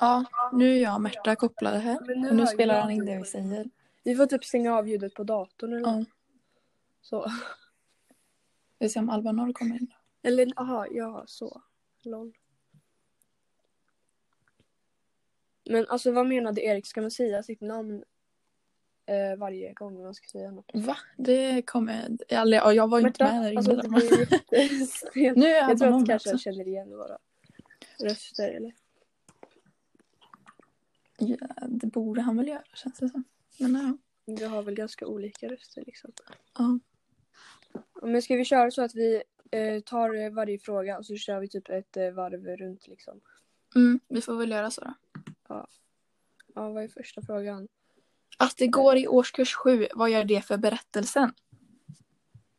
Ja, nu är jag och Märta kopplade här. Men Och nu spelar jag han in det vi säger. Vi får typ stänga av ljudet på datorn eller Ja. Så. Vi ser om Alba Norr kommer in. Eller aha, ja så. Lol. Men alltså vad menade Erik? Ska man säga sitt namn eh, varje gång man ska säga något? Va? Det kommer... Eller, ja, jag var ju inte med där alltså, jättestelt. Nu är Jag Alba tror att kanske också. jag känner igen våra röster eller? Ja, det borde han väl göra känns det som. Men ja. Vi har väl ganska olika röster liksom. ja. Men ska vi köra så att vi eh, tar eh, varje fråga och så kör vi typ ett eh, varv runt liksom? Mm, vi får väl göra så då. Ja, vad är första frågan? Att det går i årskurs sju, vad gör det för berättelsen?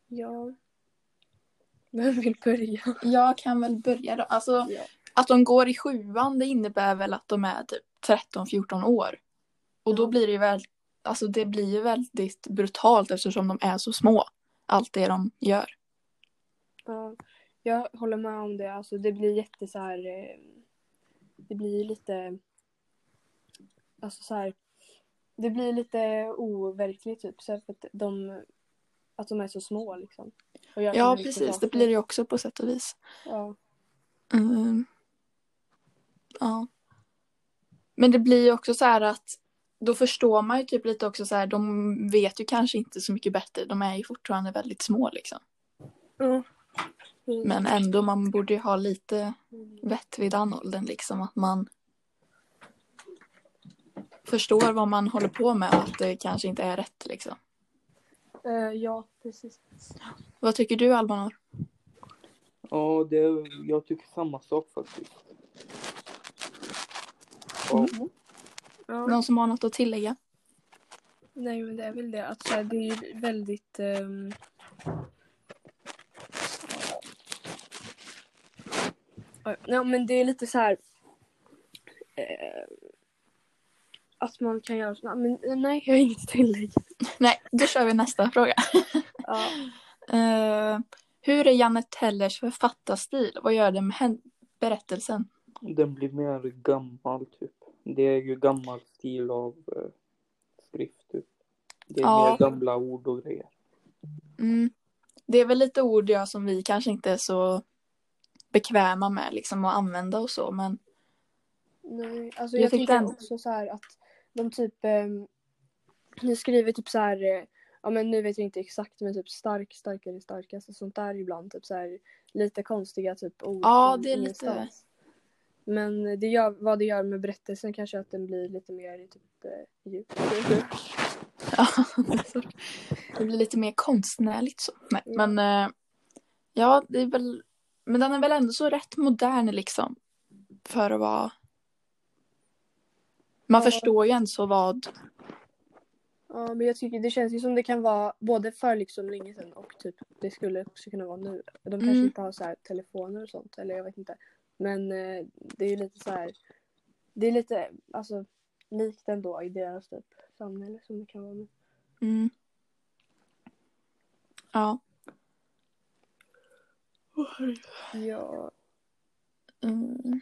Ja. Vem vill börja? Jag kan väl börja då. Alltså, Ja. att de går i sjuan det innebär väl att de är typ 13-14 år. Och då blir det ju väl, alltså det blir ju väldigt brutalt eftersom de är så små. Allt det de gör. Ja, jag håller med om det. Alltså det blir jätte så här. eh, Det blir lite. Alltså så här. Det blir lite overkligt typ. Så att de. Att de är så små liksom. Ja, precis. Det blir det ju också på sätt och vis. Ja. Mm. Ja. Men det blir ju också så här att då förstår man ju typ lite också så här, de vet ju kanske inte så mycket bättre. De är ju fortfarande väldigt små liksom. Ja. Men ändå, man borde ju ha lite vett vid den åldern liksom. Att man förstår vad man håller på med och att det kanske inte är rätt liksom. Eh, ja, precis. Vad tycker du Albanor? Ja, det, jag tycker samma sak faktiskt. Ja, Ja. Någon som har något att tillägga? Nej men det är väl det att så här, det är ju väldigt ehm, ja. Men det är lite så här eh, att man kan göra så, men eh, nej jag har inget tillägg. Nej, då kör vi nästa fråga. Ja. Eh, hur är Janne Tellers författarstil? Vad gör det med berättelsen? den blir mer gammal typ. Det är ju gammal stil av eh, skrift typ. Det är Ja. mer gamla ord och grejer. Mm. Det är väl lite ord ja, som vi kanske inte är så bekväma med liksom, att använda och så. Men Nej, alltså Jag jag, tänker ändå- också så här att de typ um, ni skriver typ så här eh, ja men nu vet jag inte exakt men typ stark, starkare, starkast och sånt där ibland typ så här lite konstiga typ ord. Ja, det är lite- ingenstans. Men det gör, vad det gör med berättelsen kanske att den blir lite mer typ eh, djup. ja, det blir lite mer konstnärligt så. Nej, men eh, ja, det är väl. Men den är väl ändå så rätt modern liksom. För att vara. Man Ja. förstår ju ändå så vad. Ja men jag tycker det känns ju som det kan vara både för liksom länge sedan och typ det skulle också kunna vara nu. De kanske Mm. inte har så här telefoner och sånt eller jag vet inte. Men eh, det är ju lite så här. Det är lite alltså likt ändå i deras typ samhälle som det kan vara nu. Mm. Ja. Ja. Mm.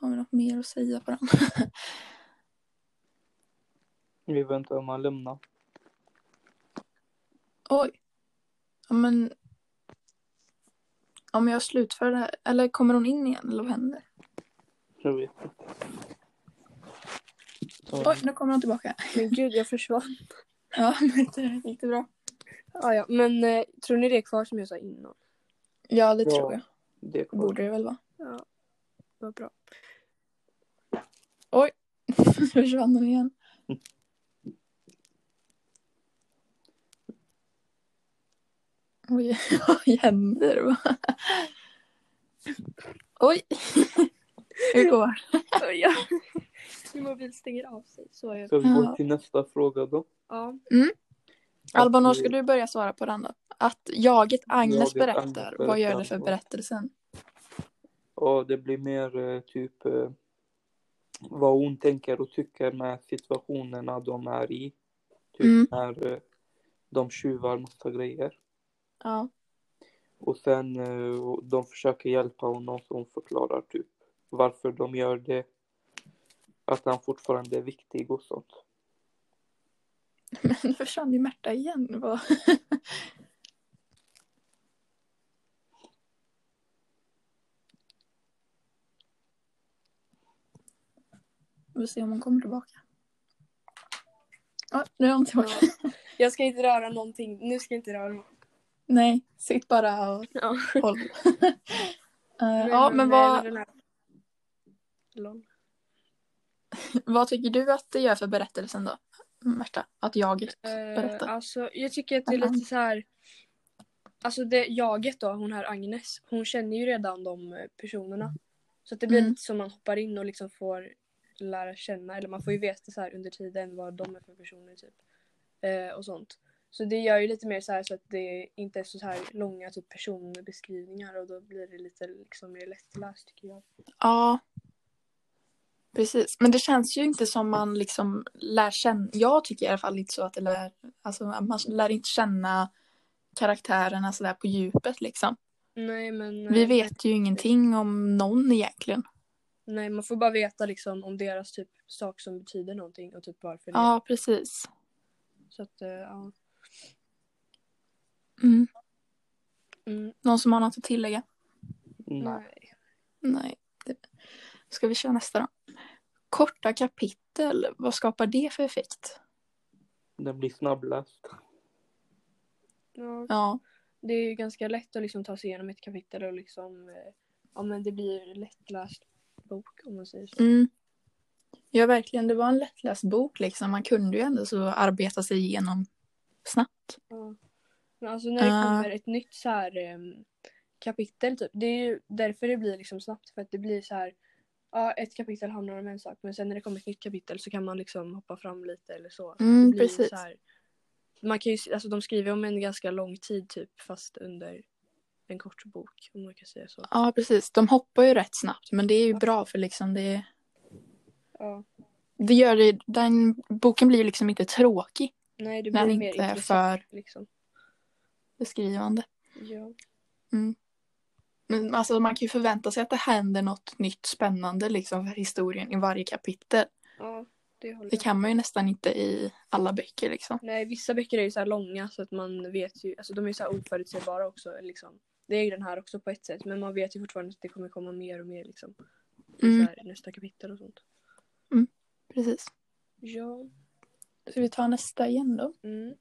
Har vi något mer att säga på den? Vi väntar om han lämnar. Oj. Ja, men. Om jag slutför det. Eller kommer hon in igen? Eller vad händer? Jag vet inte. Så, Oj, nu kommer hon tillbaka. Men gud jag försvann. Ja, men det gick det bra? Ja, ja. Men eh, tror ni det är kvar som jag sa innan? Ja, det Ja. tror jag. det är klart. Borde det väl vara. Ja. Vad bra. Oj, försvann hon igen. Oj, vad händer? Oj. Hur går det? ja. Min mobil stänger av sig. Så är Ska vi gå till nästa fråga då? Ja. Albanor, ska du börja svara på den då? Att jaget Agnes Jaget berättar, Agnes vad gör det för berättelsen? Ja, det blir mer eh, typ eh, vad hon tänker och tycker med situationerna de är i. Typ Mm. när eh, de tjuvar massa grejer. Ja. Och sen eh, de försöker hjälpa honom så hon förklarar typ varför de gör det. Att han fortfarande är viktig och sånt. Men nu försvann ju Märta igen. Vad- Vi får se om hon kommer tillbaka. Ja, nu är hon tillbaka. Jag ska inte röra någonting. Nu ska jag inte röra något. Nej, sitt bara och Ja. håll. Eh, ja, men vad, här- vad tycker du att det gör för berättelsen då? Märta, att jaget Eh, berättar. alltså, jag tycker att det är lite så här. Alltså det jaget då, hon här Agnes, hon känner ju redan de eh, personerna. Så att det blir Mm. lite som man hoppar in och liksom får lära känna, eller man får ju veta så här under tiden vad de är för personer typ. Eh, och sånt. Så det gör ju lite mer så här så att det inte är så här långa typ personbeskrivningar och då blir det lite liksom mer lättläst tycker jag. Ja. Precis, men det känns ju inte som man liksom lär känna, jag tycker i alla fall inte så att det lär, alltså man lär inte känna karaktärerna sådär på djupet liksom. Nej men Vi eh, vet ju ingenting om någon egentligen. Nej man får bara veta liksom om deras typ sak som betyder någonting och typ varför det Ja, precis. Så att eh, ja. Mm. Mm, Någon som har något att tillägga? Nej. nej. Det... Ska vi köra nästa då? Korta kapitel, vad skapar det för effekt? Den blir snabbläst. Ja, Ja, det är ju ganska lätt att liksom ta sig igenom ett kapitel och liksom eh, ja men det blir lättläst bok om man säger så. mm. ja verkligen. Det var en lättläst bok liksom. Man kunde ju ändå så arbeta sig igenom snabbt. Ja. Men alltså när det Ah. kommer ett nytt så här em, kapitel typ. Det är ju därför det blir liksom snabbt för att det blir så här Ja, ett kapitel handlar om en sak men sen när det kommer ett nytt kapitel så kan man liksom hoppa fram lite eller så. Mm, precis. Så här, man kan ju, alltså de skriver om en ganska lång tid typ fast under en kort bok om man kan säga så. Ja, precis. De hoppar ju rätt snabbt, men det är ju bra för liksom det, Ja. det gör det, den boken blir ju liksom inte tråkig Nej, det blir mer inte är intressant för liksom. Beskrivande. Ja. Men alltså man kan ju förvänta sig att det händer något nytt spännande liksom för historien i varje kapitel. ja, det håller Det kan man ju nästan inte i alla böcker liksom. Nej, vissa böcker är ju så här långa så att man vet ju, alltså de är ju så här oförutsägbara också liksom. Det är ju den här också på ett sätt men man vet ju fortfarande att det kommer komma mer och mer liksom. I Mm. här, nästa kapitel och sånt. Precis. Ja. Ska vi ta nästa igen då? Mm.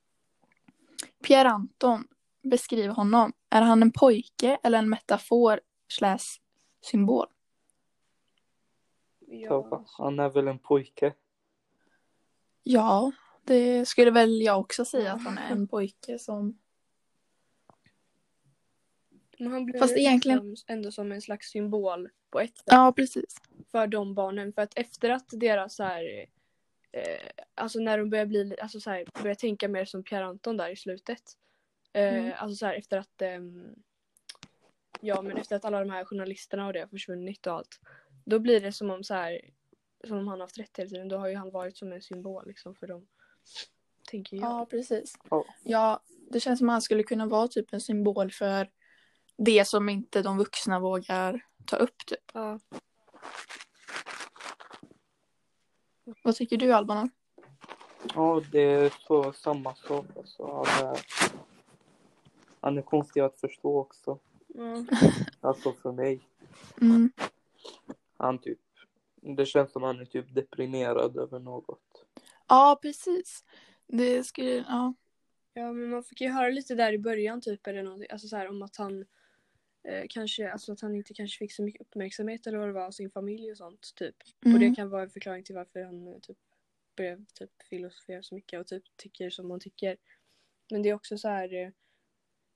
Pierre Anton, beskriv honom. Är han en pojke eller en metafor slash symbol? Ja. han är väl en pojke. Ja, det skulle väl jag också säga att han är en pojke som... Men han blir Fast egentligen- ändå som en slags symbol på ett sätt Ja, precis. för de barnen. För att efter att deras så här, eh, alltså när de börjar bli, alltså så här, börjar tänka mer som Pierre Anton där i slutet. Eh, Mm. Alltså så här efter att ehm, Ja men efter att alla de här journalisterna och det har försvunnit och allt. Då blir det som om så här som om han har haft rätt hela tiden. Då har ju han varit som en symbol liksom för dem. Tänker jag. Ja, precis. Ja. Ja, det känns som att han skulle kunna vara typ en symbol för det som inte de vuxna vågar ta upp typ. Ja. Vad tycker du Albanan? Ja, det är så samma sak. Alltså, han, han är konstig att förstå också. Ja. Alltså för mig. Mm. Han typ, det känns som han är typ deprimerad över något. Ja, precis. Det skulle, ja. Ja men man fick ju höra lite där i början typ eller någonting, alltså så här om att han eh, kanske, alltså att han inte kanske fick så mycket uppmärksamhet eller vad det var av sin familj och sånt typ. Och Mm. det kan vara en förklaring till varför han eh, typ började typ filosofera så mycket och typ tycker som han tycker. Men det är också så här eh,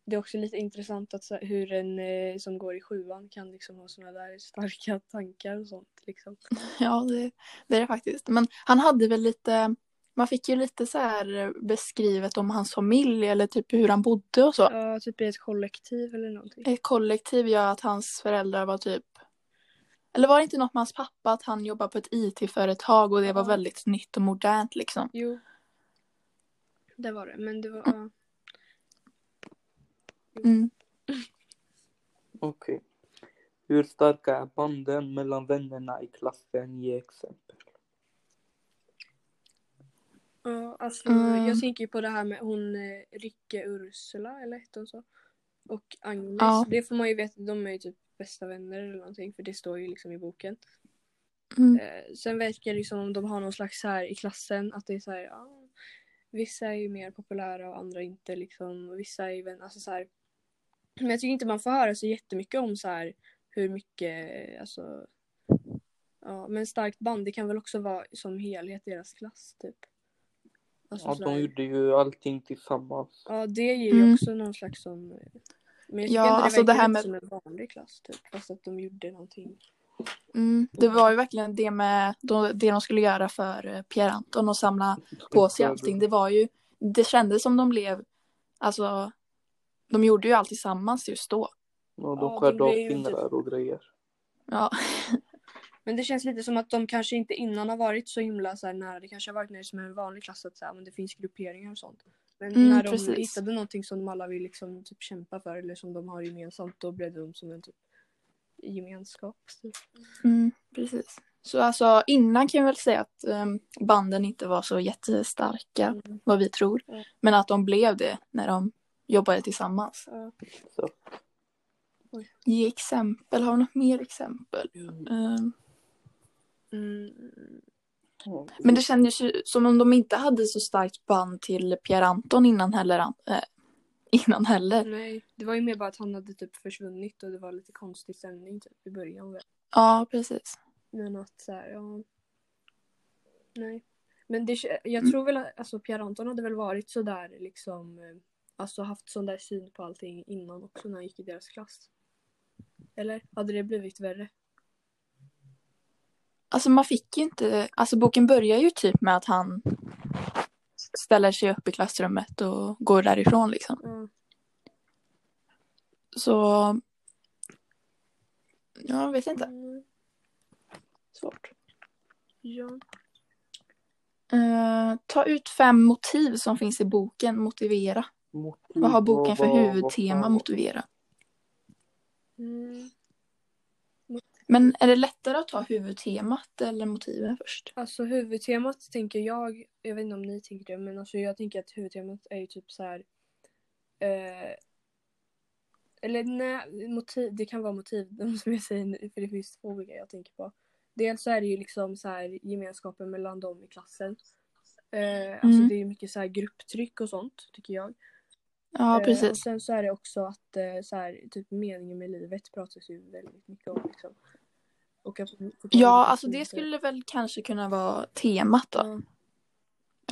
det är också lite intressant att så hur en eh, som går i sjuan kan liksom ha såna där starka tankar och sånt liksom. Ja, det, det är det faktiskt. Men han hade väl lite, man fick ju lite så här beskrivet om hans familj eller typ hur han bodde och så. Ja, typ i ett kollektiv eller någonting. Ett kollektiv gör att hans föräldrar var typ eller var det inte något med hans pappa att han jobbar på ett IT-företag och det var Ja. väldigt nytt och modernt liksom? Jo. Det var det, men det var... Ja. Mm. Okej. Hur starka är banden mellan vännerna i klassen? Ge exempel. Ja, alltså Mm. jag tänker ju på det här med hon eh, Ricke Ursula, eller hette hon så? Och Agnes. Ja. Det får man ju veta, de är ju typ bästa vänner eller någonting för det står ju liksom i boken. Mm. Eh, sen verkar det ju som om de har någon slags här i klassen att det är så här, ja, vissa är ju mer populära och andra inte liksom. Vissa är ju vän, alltså så här. Men jag tycker inte man får höra så jättemycket om så här hur mycket, alltså. Ja, men starkt band det kan väl också vara som helhet deras klass typ. Alltså, Ja, de här- gjorde ju allting tillsammans. Ja, det ger ju Mm. också någon slags som... Men jag Ja, det alltså det här med- som en vanlig klass typ. Fast att de gjorde någonting. Mm. Det var ju verkligen det med då- det de skulle göra för eh, Pierre Anton och samla på sig allting. Det var ju, det kändes som de blev, alltså, de gjorde ju allt tillsammans just då. Ja, de skärde av fingrar och grejer. Ja, Men det känns lite som att de kanske inte innan har varit så himla så här nära. Det kanske har varit när det är som en vanlig klass att så här, men det finns grupperingar och sånt. Men Mm, när de precis. hittade någonting som de alla vill liksom typ kämpa för eller som de har gemensamt då blev de som en typ gemenskap. Typ. mm, precis. Så alltså innan kan jag väl säga att em, banden inte var så jättestarka, Mm. vad vi tror. Ja. Men att de blev det när de jobbade tillsammans. Ja. Så. Ge exempel, har vi något mer exempel? Em, Mm. Men det kändes ju som om de inte hade så starkt band till Pierre Anton innan heller. eh, innan heller. Nej, det var ju mer bara att han hade typ försvunnit och det var lite konstig stämning typ i början. Ja, precis. Men att så här, ja. Nej. Men det, jag Mm. tror väl att alltså, Pierre Anton hade väl varit så där liksom. Alltså haft sån där syn på allting innan också när han gick i deras klass. Eller hade det blivit värre? Alltså man fick ju inte, alltså boken börjar ju typ med att han ställer sig upp i klassrummet och går därifrån liksom. Ja. Så, ja, jag vet inte. Mm, Svårt. ja. Eh, ta ut fem motiv som finns i boken, motivera. Motiv Vad har boken för vad- huvudtema, motivera? Mm. Men är det lättare att ta huvudtemat eller motiven först? Alltså huvudtemat tänker jag, jag vet inte om ni tänker det, men alltså jag tänker att huvudtemat är ju typ så här. Eh, eller nej, motiv, det kan vara motiv som jag säger nu, för det finns två olika jag tänker på. Dels så är det ju liksom så här gemenskapen mellan dem i klassen. Eh, alltså Mm. det är mycket så här grupptryck och sånt tycker jag. Ja, Eh, och precis. sen så är det också att eh, så här, typ meningen med livet pratas ju väldigt mycket om. Liksom. Och att, Ja, alltså det skulle väl kanske kunna vara temat då. Ja.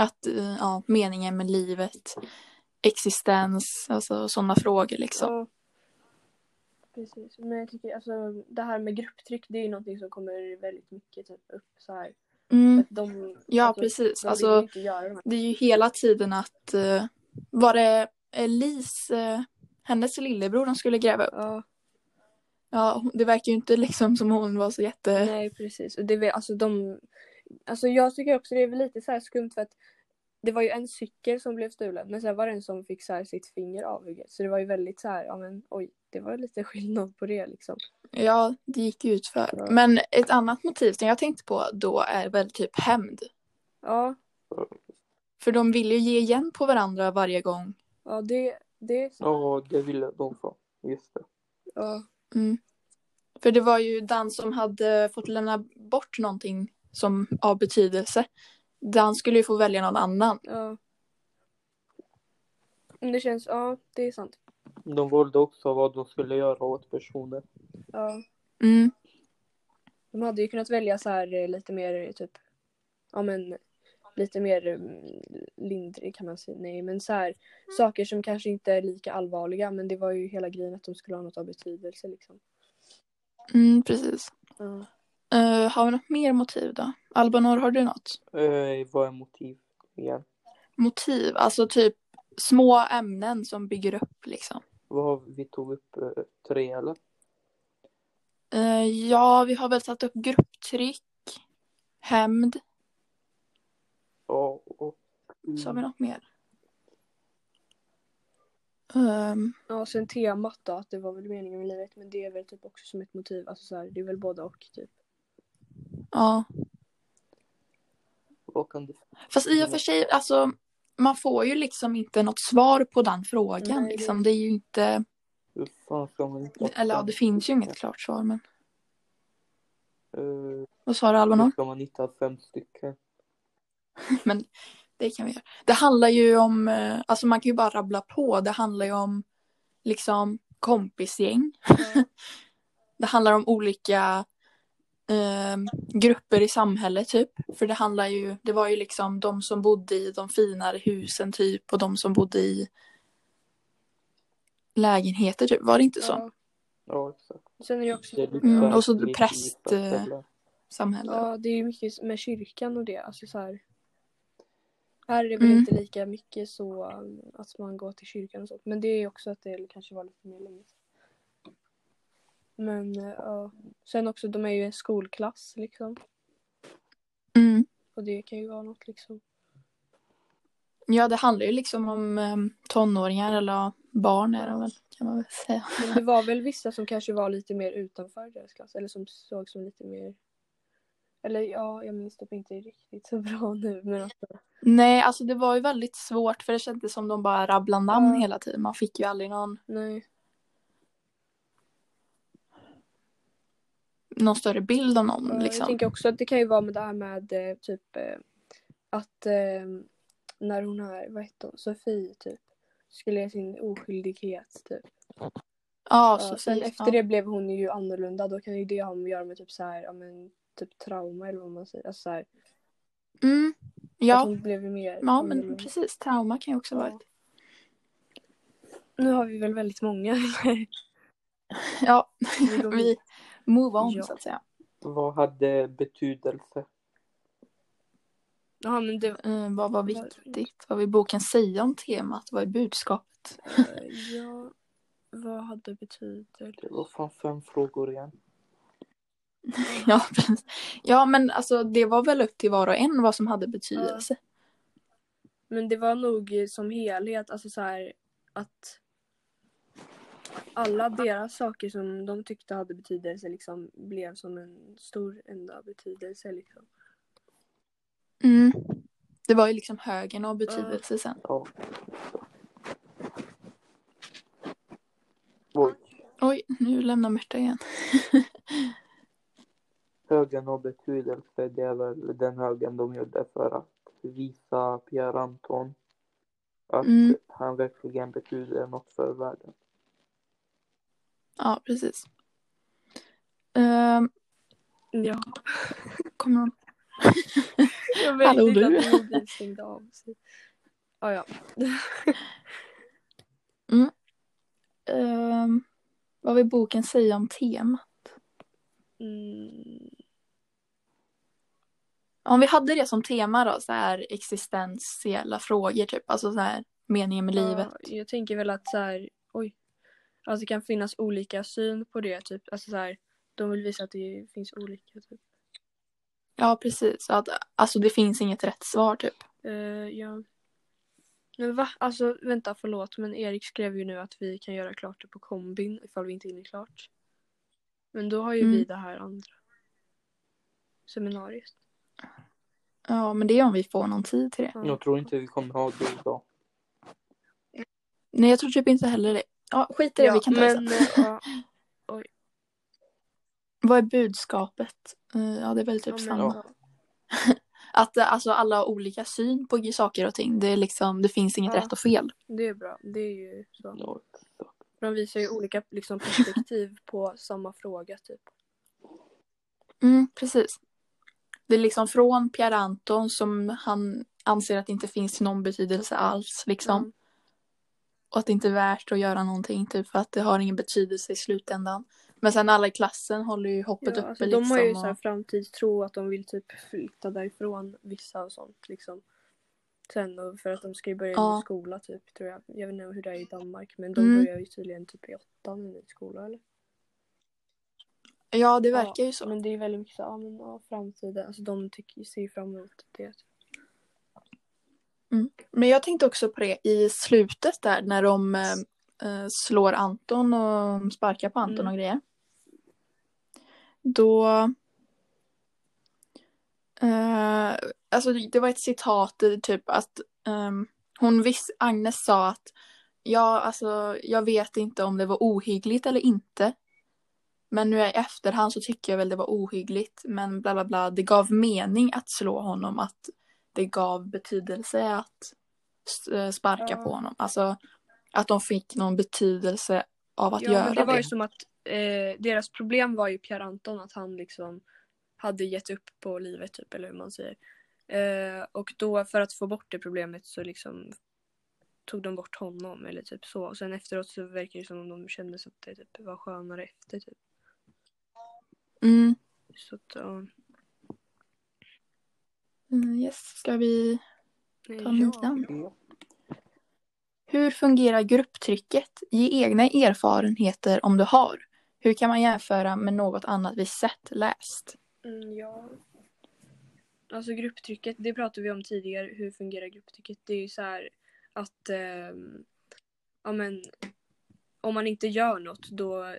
Att, eh, ja, meningen med livet, existens, alltså sådana frågor liksom. Ja. Precis. Men jag tycker alltså det här med grupptryck det är ju någonting som kommer väldigt mycket typ, upp så här. Mm, de, ja, alltså, precis. De Alltså, det är ju hela tiden att, eh, var det Elise, eh, hennes lillebror de skulle gräva upp? Ja, Ja, det verkar ju inte liksom som hon var så jätte... nej precis. Och det är väl, alltså de, alltså jag tycker också det är väl lite så här skumt för att det var ju en cykel som blev stulen men sen var det en som fick så här sitt finger avhugget. Så det var ju väldigt så här, ja men oj, det var lite skillnad på det liksom. Ja, det gick ju ut för. Ja. Men ett annat motiv som jag tänkte på då är väl typ hämnd. Ja, För de vill ju ge igen på varandra varje gång. Ja det, det är så. Ja, det ville de få. Just det. Ja, Mm. För det var ju Dan som hade fått lämna bort någonting som av betydelse. Dan skulle ju få välja någon annan. ja. Det känns, ja det är sant. De valde också vad de skulle göra åt personen. Ja. Mm. De hade ju kunnat välja så här eh, lite mer typ, ja men lite mer mm, lindrig kan man säga. Nej men så här saker som kanske inte är lika allvarliga men det var ju hela grejen att de skulle ha något av betydelse liksom. Mm, precis. Ja. Eh, har vi något mer motiv då? Albanor, har du något? Eh, vad är motiv igen? Motiv, alltså typ små ämnen som bygger upp liksom. Vad har vi tog upp? Eh, tre eller? Eh, ja, vi har väl satt upp grupptryck, hämnd, Och... så har vi något mer. Ehm, Ja, sen temat då, att det var väl meningen med livet. Men det är väl typ också som ett motiv. Alltså så här, det är väl både och typ. ja. Fast i och för sig, alltså man får ju liksom inte något svar på den frågan. Nej, det- Liksom. Det är ju inte, Hur fan ska man inte... eller ja, det finns ju inget klart svar. Men Uh, vad sa du hur Albanor? ska man hitta fem stycken? Men det kan vi göra. Det handlar ju om, eh, alltså man kan ju bara rabbla på. Det handlar ju om liksom kompisgäng. Ja. Det handlar om olika eh, grupper i samhället typ. För det handlar ju, det var ju liksom de som bodde i de finare husen typ och de som bodde i lägenheter typ. Var det inte så? Ja. Ja, exakt. Sen är det också... Mm, och så lite präst, vita eh, ställen. Samhälle. Ja, det är ju mycket med kyrkan och det. Alltså så här. Här är det väl Mm. inte lika mycket så att man går till kyrkan och sånt. Men det är också att det kanske var lite mer länge. Men eh, ja. Sen också, de är ju en skolklass liksom. Mm. Och det kan ju vara något liksom. Ja, det handlar ju liksom om eh, tonåringar eller barn är det väl kan man väl säga. Men det var väl vissa som kanske var lite mer utanför deras klass. Eller som såg som lite mer... Eller ja, jag minns typ inte riktigt så bra nu. Men alltså, Nej, alltså det var ju väldigt svårt för det kändes som de bara rabblade namn Ja. hela tiden. Man fick ju aldrig någon, nej. någon större bild av någon. Ja, Jag liksom. tänker också att det kan ju vara med det här med eh, typ eh, att eh, när hon här, vad hette hon, Sofie typ skulle ge sin oskyldighet typ. Ja, Ja, så sen efter ja. det blev hon ju annorlunda. Då kan ju det ha att göra med typ så här, ja men typ trauma eller vad man säger. Alltså så här, Mm. att Ja, hon blev mer ja, men annorlunda. precis. Trauma kan ju också vara Ja. ett. Nu har vi väl väldigt många. Ja, Vi move on Ja. så att säga. Vad hade betydelse? Ja men det, Eh, vad var viktigt? Vad vill boken säga om temat? Vad är budskapet? eh, ja, vad hade betydelse? Det var fan fem frågor igen. Ja, precis. ja, men alltså det var väl upp till var och en vad som hade betydelse. Men det var nog som helhet, alltså så här att alla deras saker som de tyckte hade betydelse liksom blev som en stor enda betydelse liksom. Mm. Det var ju liksom högen av betydelse sen. Ja. Oj. Oj, nu lämnar Märta igen. Högen av betydelse, det är väl den högen de gjorde för att visa Pierre Anton att Mm. han verkligen betyder något för världen. Ja, precis. Um, Ja. kommer någon... Jag vet Hallå, inte du. att min mobil stängde av sig. Ja, ja. Ehm, vad vill boken säga om temat? Mm. Om vi hade det som tema då, så här existentiella frågor typ, alltså så här meningen med livet. Ja, jag tänker väl att så här, oj. Alltså det kan finnas olika syn på det typ. Alltså så här, de vill visa att det finns olika typ. Ja, precis. Att, alltså det finns inget rätt svar typ. Eh, ja. Men va? Alltså vänta förlåt men Erik skrev ju nu att vi kan göra klart det på kombin ifall vi inte hinner klart. Men då har ju vi Mm. det här andra. Seminariet. Ja, men det är om vi får någon tid till det. Ja. Jag tror inte vi kommer ha det idag. Nej, jag tror typ inte heller det. Ja, skit i det, vi kan ta det men, sen. eh, ja, Vad är budskapet? Eh, ja, det är väl typ ja, samma. ja. Att eh, alltså alla har olika syn på saker och ting. Det är liksom, det finns inget Ja. rätt och fel. Det är bra. Det är ju så. Ja. De visar ju olika liksom, perspektiv på samma fråga typ. Mm, precis. Det är liksom från Pierre Anton som han anser att det inte finns någon betydelse alls liksom. Mm. Och att det inte är värt att göra någonting typ för att det har ingen betydelse i slutändan. Men sen alla i klassen håller ju hoppet Ja, uppe alltså, liksom. de har ju och... så här framtidstro att de vill typ flytta därifrån vissa och sånt liksom. Sen och för att de ska ju börja Ja. i skola typ tror jag. Jag vet inte hur det är i Danmark men de Mm. börjar ju tydligen typ i åttan i skola eller? Ja, det verkar ju så. Men det är väldigt mycket så, ja men ja, framtiden. Alltså de tycker, ser ju fram emot det. Men jag tänkte också på det i slutet där när de eh, eh, slår Anton och sparkar på Anton Mm. och grejer. Då... Eh, alltså det var ett citat i typ att ehm, hon visst, Agnes sa att ja, alltså jag vet inte om det var ohyggligt eller inte. Men nu i efterhand så tycker jag väl det var ohyggligt. Men bla bla bla, det gav mening att slå honom. Att det gav betydelse att eh, sparka Ja. på honom. Alltså att de fick någon betydelse av att Ja, göra men det var ju det. som att eh, deras problem var ju Pierre Anton att han liksom hade gett upp på livet typ eller hur man säger. Eh, och då för att få bort det problemet så liksom tog de bort honom eller typ så. Och sen efteråt så verkar det som om de kände att det typ var skönare efter typ. Mm. Så att, ja. Mm, yes, ska vi ta nian? Ja. Hur fungerar grupptrycket? Ge egna erfarenheter om du har. Hur kan man jämföra med något annat vi sett, läst? Mm, ja. Alltså grupptrycket, det pratade vi om tidigare. Hur fungerar grupptrycket? Det är ju så här att ehm, ja, men, om man inte gör något då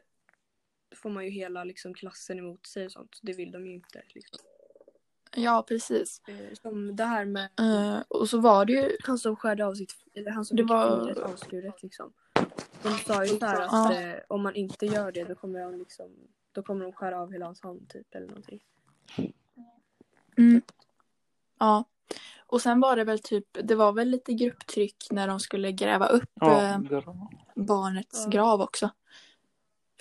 får man ju hela liksom, klassen emot sig och sånt. Det vill de ju inte. Liksom. Ja, precis. Eh, som det här med Eh, och så var det ju... han som skärde av sitt, eller han som Det fick var- fingret avskuret liksom. De sa ju så här att Ja. eh, om man inte gör det då kommer han liksom då kommer de skära av hela hans hand typ eller någonting. Mm. Ja. Och sen var det väl typ, det var väl lite grupptryck när de skulle gräva upp Ja, bra. barnets Ja. grav också.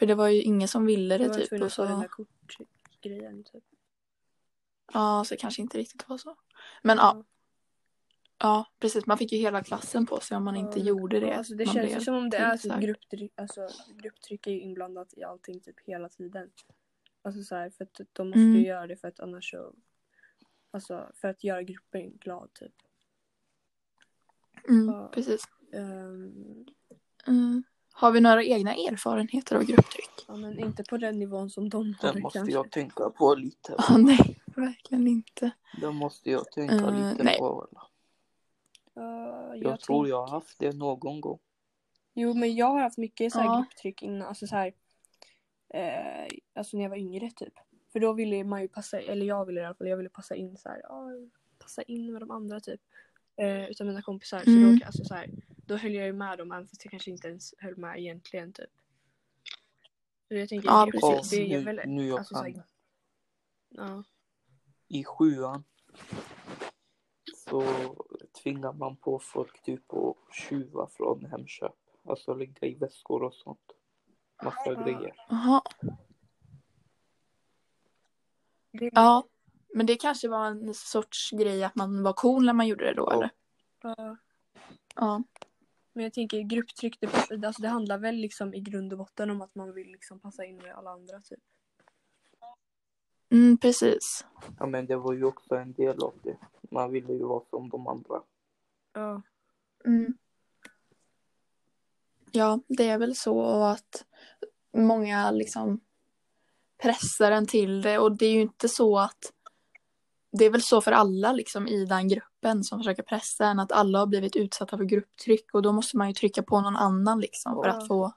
För det var ju ingen som ville Det det typ. Och den så, där kortgrejen typ. ja, så det kanske inte riktigt var så. Men ja, ja, precis. Man fick ju hela klassen på sig om man inte Ja, gjorde det. Ja, alltså det man känns ju som om det är tillsagd. grupptryck, alltså grupptryck är ju inblandat i allting typ hela tiden. Alltså så här, för att de måste Mm. ju göra det för att annars så Alltså för att göra gruppen glad typ. Mm, Ja. precis. Ehm, Mm. Har vi några egna erfarenheter av grupptryck? ja men inte på den nivån som de har Det måste kanske. jag tänka på lite. Ah, nej, verkligen inte. Det måste jag tänka Eh, lite nej. på. Ja, Jag, tror tänk- jag har haft det någon gång. Jo men jag har haft mycket så här Ja. grupptryck innan, alltså så här, eh, alltså när jag var yngre typ. För då ville man ju passa, eller jag ville i alla fall, jag ville passa in så här, ja, passa in med de andra typ. Eh, utav mina kompisar. Så Mm. då, alltså, så här, då höll jag ju med dem även fast jag kanske inte ens höll med egentligen typ. Så jag tänker, Ja, grupp- precis. det är nu, väl, nu jag alltså, så kan. här, ja. I sjuan så tvingar man på folk typ att tjuva från Hemköp. Alltså ligga i väskor och sånt. Massa Ja. grejer. Jaha. Det, Ja, men det kanske var en sorts grej att man var cool när man gjorde det då, Ja. eller? ja. Ja. Men jag tänker grupptryck, det, alltså, det handlar väl liksom i grund och botten om att man vill liksom passa in med alla andra typ. Mm, precis. Ja men det var ju också en del av det. Man ville ju vara som de andra. Ja. Mm. Ja, det är väl så och att många liksom pressar en till det och det är ju inte så att det är väl så för alla liksom i den gruppen som försöker pressa en att alla har blivit utsatta för grupptryck och då måste man ju trycka på någon annan liksom för Ja. att få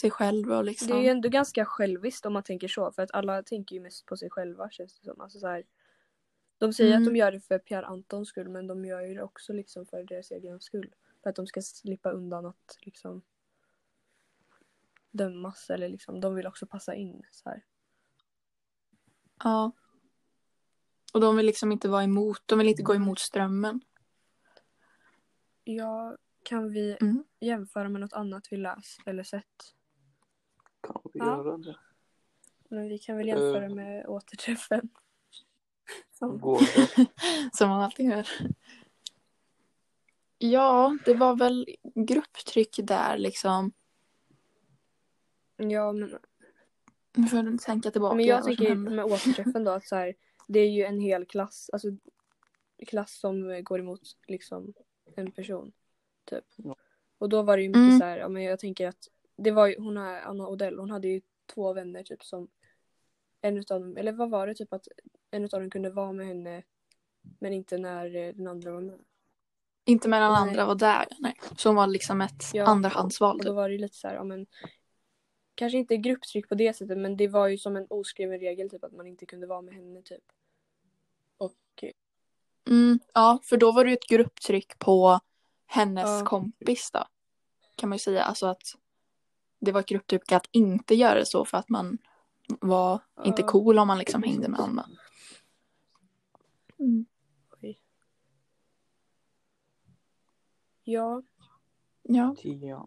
sig själv och liksom. Det är ju ändå ganska själviskt om man tänker så för att alla tänker ju mest på sig själva känns det som. Alltså, så här, de säger Mm. att de gör det för Pierre Antons skull men de gör ju det också liksom för deras egen skull. För att de ska slippa undan att liksom dömas eller liksom de vill också passa in så här. Ja. Och de vill liksom inte vara emot, de vill inte gå emot strömmen. Ja, kan vi Mm. jämföra med något annat vi läst eller sett? Kan vi Ja. göra det? Men vi kan väl jämföra Eh. med återträffen. Som, Går det? Som man alltid gör. Ja, det var väl grupptryck där liksom. ja men Nu får jag tänka tillbaka. Men jag vad som tänker hände. med återträffen då att så här, det är ju en hel klass, alltså klass som går emot liksom en person. Typ. Ja. Och då var det ju mycket Mm. så här, ja, men jag tänker att det var ju, hon är Anna Odell, hon hade ju två vänner typ som en utav dem, eller vad var det typ att en utav dem kunde vara med henne men inte när eh, den andra var med. Inte medan Nej. andra var där. Nej. Så hon var liksom ett Ja. andrahandsval. Och Typ. då var det ju lite så här, ja men kanske inte grupptryck på det sättet men det var ju som en oskriven regel typ att man inte kunde vara med henne typ. Mm, ja, för då var det ju ett grupptryck på hennes Ja. kompis då. Kan man ju säga. Alltså att det var ett grupptryck att inte göra så för att man var inte Ja. cool om man liksom hängde med andra. Mm. ja, Ja. Tia.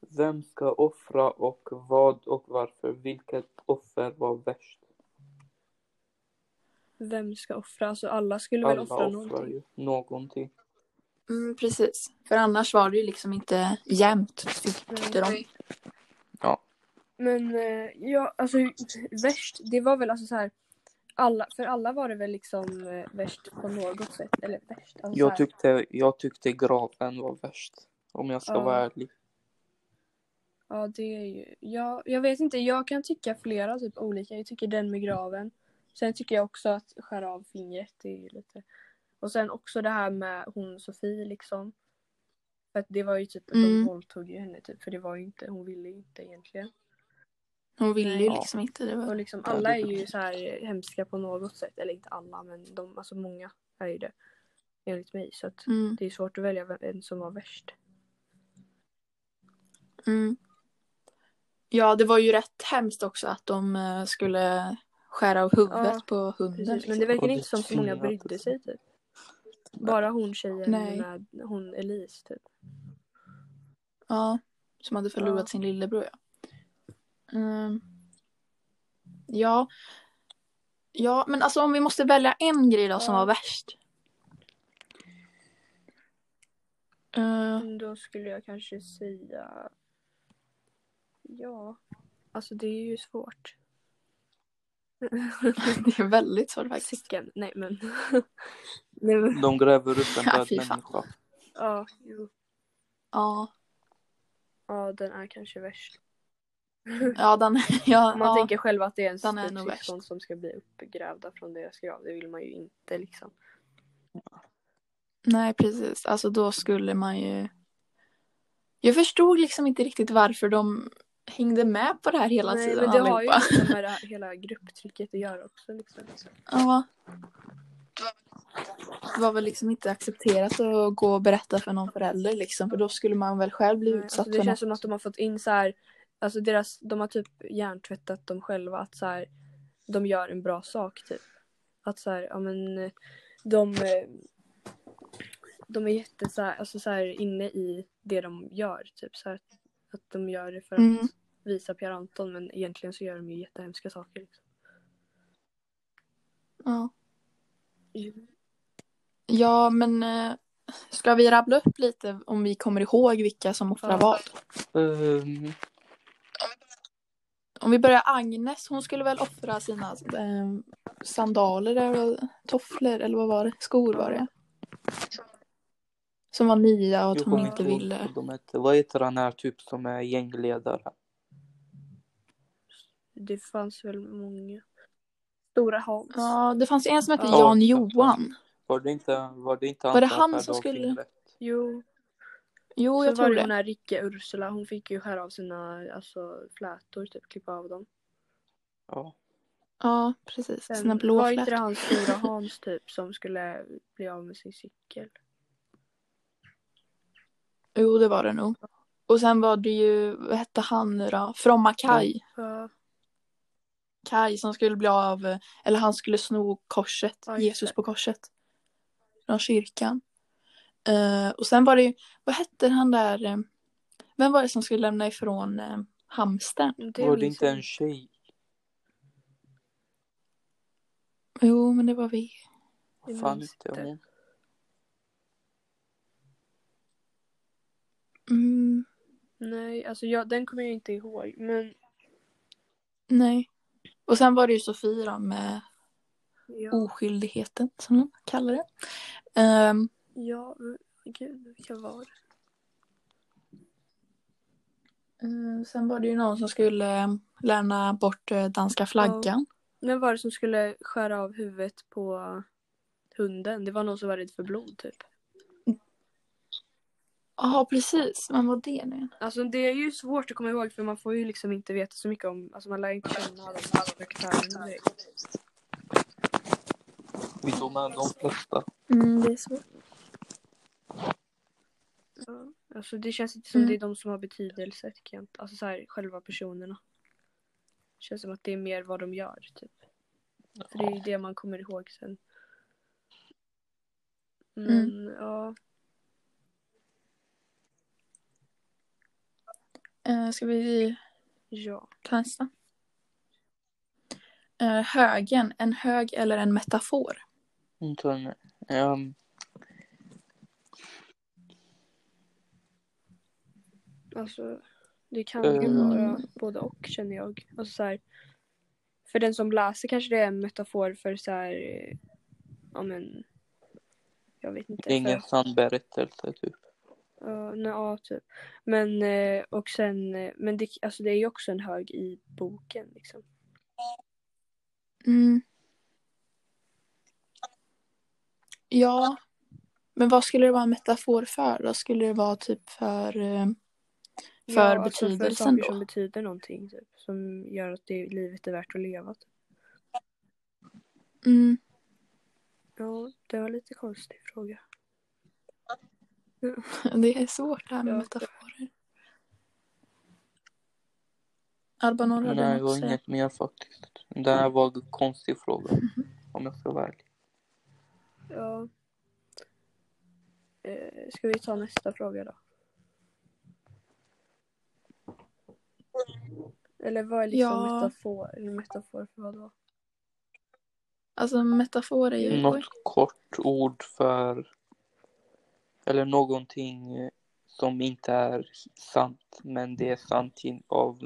Vem ska offra och vad och varför? Vilket offer var värst? Vem ska offra? Alltså alla skulle väl Alla offra offrar någonting. ju någonting. Mm, precis. För annars var det ju liksom inte jämnt tyckte de. Men eh, ja, alltså värst, det var väl alltså så här. Alla, för alla var det väl liksom eh, värst på något sätt. Eller värst. Alltså så Jag tyckte, jag tyckte graven var värst. Om jag ska Ja. vara ärlig. Ja, det är ju... Ja, jag vet inte, jag kan tycka flera typ olika. Jag tycker den med graven. Sen tycker jag också att skära av fingret, det är ju lite... Och sen också det här med hon Sofie liksom. För att det var ju typ att de Mm. våldtog ju henne typ. För det var ju inte, hon ville ju inte egentligen. Hon ville ju Ja. liksom inte. Det Och var... liksom Ja, alla det- är ju så här hemska på något sätt. Eller inte alla, men de, alltså många är ju det. Enligt mig. Så att Mm, det är svårt att välja vem- en som var värst. mm. Ja, det var ju rätt hemskt också att de eh, skulle skära av huvudet Ja, på hunden. Precis. Men liksom. det verkar Och det inte som så många brydde sig. typ. Bara hon tjejen Nej. med hon Elise typ. Ja, som hade förlorat Ja. sin lillebror. Ja. Mm. ja. Ja, men alltså om vi måste välja en grej då som Ja. var värst. Eh, Men Då skulle jag kanske säga... Ja. Alltså det är ju svårt. Det är väldigt svårt faktiskt. Cykeln. Nej men. Nej men. De gräver upp en Ja, död fan. människa. Ja, jo. Ja, Ja, den är kanske värst. ja, den, ja, man ja. tänker själv att det är en syskon som ska bli uppgrävda från deras grav. Det vill man ju inte liksom. Nej, precis. Alltså då skulle man ju... Jag förstod liksom inte riktigt varför de hängde med på det här hela Nej, tiden men det har ju allihopa. liksom med det här hela grupptrycket att göra också. Liksom. Ja. Det var väl liksom inte accepterat att gå och berätta för någon förälder liksom. För då skulle man väl själv bli Nej, utsatt alltså, det för känns något. som att de har fått in så här, alltså deras, de har typ hjärntvättat dem själva att så här, de gör en bra sak typ. Att så här, ja men de, de är jätte så här, alltså så här inne i det de gör typ så här, att de gör det för att Mm. visa Pierre Anton men egentligen så gör de ju jättehemska saker. Liksom. Ja. ja, men eh, ska vi rabbla upp lite om vi kommer ihåg vilka som offrar Ja. vad? Ehm, Om vi börjar Agnes, hon skulle väl offra sina eh, sandaler eller tofflor eller vad var det? Skor var det. Som var nya och att hon inte ville. vad de hette. Vad heter han här typ som är gängledare? Det fanns väl många. Stora Hans. Ja, det fanns en som hette Ja. Jan Johan. Var det inte, var det inte Var det som han som skulle-? Jo, Jo, så jag var tror det det. hon här Ricke Ursula, hon fick ju skära av sina alltså, flätor, typ klippa av dem. Ja. Ja, precis. Sen Sina var blå inte det flätor. hans stora Hans typ som skulle bli av med sin cykel? Jo, det var det nog. Och sen var det ju, vad hette han nu då? Fromma Kaj. Ja, Kaj som skulle bli av, eller han skulle sno korset, Ja, Jesus det. på korset. Från kyrkan. Eh, och sen var det ju, vad hette han där, eh, vem var det som skulle lämna ifrån uh, hamstern? det var det inte en tjej? Jo, men det var vi. Jag Fan inte inte. hon. Mm, Nej, alltså jag, den kommer jag inte ihåg. Men nej. Och sen var det ju Sofie då med ja, oskyldigheten som de kallar det. Ehm, ja men gud, vilka var det? eh, sen var det ju någon som skulle eh, lämna bort eh, danska flaggan. Vem var det som skulle skära av huvudet på hunden? Det var någon som var rädd för blod typ. Ja, precis. Vad var det nu? Alltså det är ju svårt att komma ihåg för man får ju liksom inte veta så mycket om, alltså man lär ju inte känna alla de här karaktärerna direkt. Vi tog med de flesta. Mm, det är svårt. Ja. Alltså det känns inte som Mm. det är de som har betydelse tycker jag inte. Alltså så här, själva personerna. Det känns som att det är mer vad de gör typ. För det är ju det man kommer ihåg sen. Men ja. Eh, ska vi Ja. ta nästa? Eh, högen, en hög eller en metafor? Inte en, ehm, Alltså det kan ju Mm. vara både och känner jag. Alltså så här, för den som läser kanske det är en metafor för så här, ja men jag vet inte. ingen för, sann berättelse typ. Nej, ja, typ. Men eh, och sen, eh, men det, alltså det är ju också en hög i boken liksom. Mm. Ja, men vad skulle det vara en metafor för? Då skulle det vara typ för, eh, för ja, alltså för betydelsen saker då? som betyder någonting typ. Som gör att det, livet är värt att leva. Typ. Mm. Ja, det var lite konstig fråga. Det är svårt det här med metaforer. Albanor, har du Nej, att säga? inget mer faktiskt. Det här var en konstig fråga. Om jag ska vara ärlig. Ja. Eh, ska vi ta nästa fråga då? Eller vad är liksom Ja. metafor? Eller metafor för vad då? Alltså metafor är ju... Något kort ord för eller någonting eh, som inte är sant men det är sant i, av,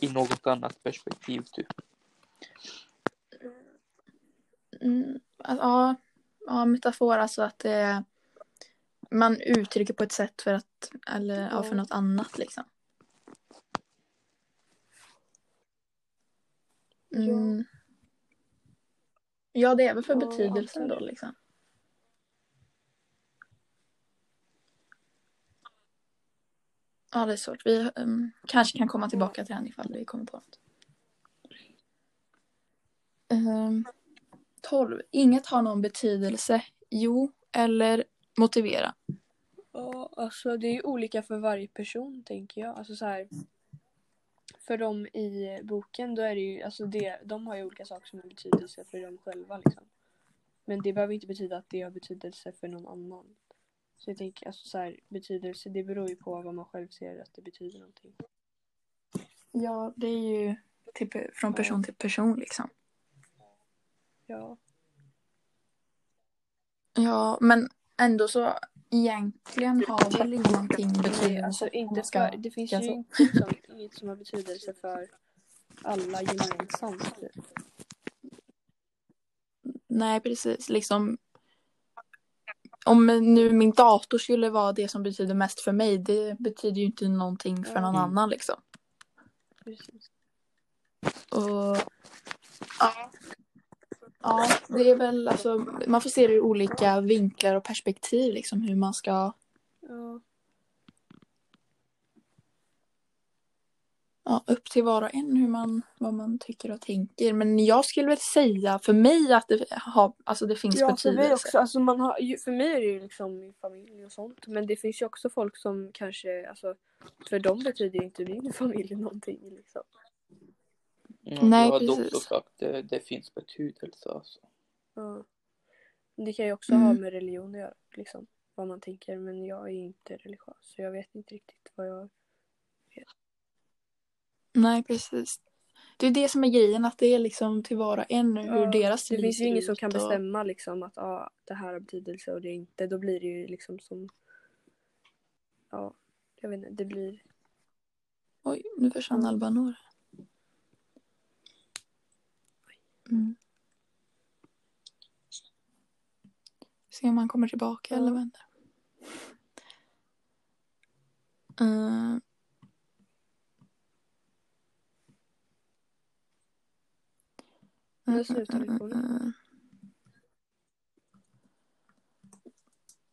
i något annat perspektiv typ. Mm, alltså, ja, ja, metafor alltså att det, man uttrycker på ett sätt för att, eller ja, för något annat liksom. Mm. Ja, det är väl för betydelsen då det. liksom. Ja, det är svårt. Vi um, kanske kan komma tillbaka till den ifall vi kommer på något. Ehm, um, 12. Inget har någon betydelse. Jo, eller motivera. Ja, alltså det är ju olika för varje person tänker jag. Alltså så här. För dem i boken då är det ju, alltså det, de har ju olika saker som har betydelse för dem själva liksom. Men det behöver inte betyda att det har betydelse för någon annan. Så jag tänker alltså så här, betydelse det beror ju på vad man själv ser att det betyder någonting. Ja, det är ju typ från person till person liksom. Ja. Ja, men ändå så egentligen har väl ingenting Nej, betydelse. alltså inte ska för, det finns ju inte liksom, inget som har betydelse för alla gemensamt. Typ. Nej, precis. Liksom, om nu min dator skulle vara det som betyder mest för mig, det betyder ju inte någonting för någon Mm. annan liksom. Precis. Och, ja. ja, det är väl alltså, man får se det ur olika vinklar och perspektiv liksom hur man ska, Ja. Ja, upp till var och en hur man, vad man tycker och tänker. Men jag skulle väl säga för mig att det, har, alltså det finns Ja, för betydelse. mig också. Alltså man har, ju- för mig är det ju liksom min familj och sånt. Men det finns ju också folk som kanske, alltså för dem betyder ju inte min familj någonting liksom. Ja, Nej, jag hade precis. också sagt det, det finns betydelse alltså. Ja. Det kan ju också Mm. ha med religion att göra, liksom. Vad man tänker. Men jag är inte religiös. Så jag vet inte riktigt vad jag... Nej, precis. Det är det som är grejen, att det är liksom till var och en hur Ja, deras Det liv finns ju ingen som kan och- bestämma liksom att ah, det här har betydelse och det inte. Då blir det ju liksom som... Ja, jag vet inte. Det blir... Oj, nu försvann. Albanor. Mm. Se om han kommer tillbaka Ja. eller vad händer. Uh, Nu slutar vi på det.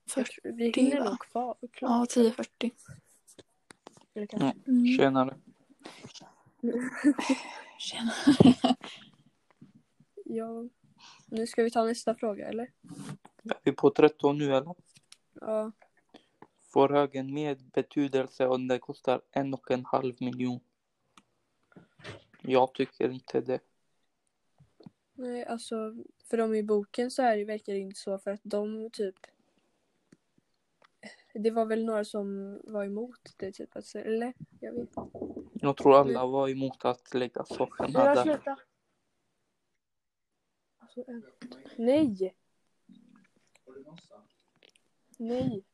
För, Jag tror- vi 1040 hinner va? nog kvar. Ja, Klart. 1040. Eller kanske. Mm. Tjenare. Tjena. Ja. Nu ska vi ta nästa fråga eller? Är vi på 13 nu eller? Ja. Får högen mer betydelse om det kostar en och en halv miljon? Jag tycker inte det. Nej, alltså för dem i boken så är det, verkar det inte så för att de typ det var väl några som var emot det typ, alltså, eller? Jag vet inte. Jag tror alla var emot att lägga sakerna Ja, där. sluta! Alltså, en... Nej! Nej!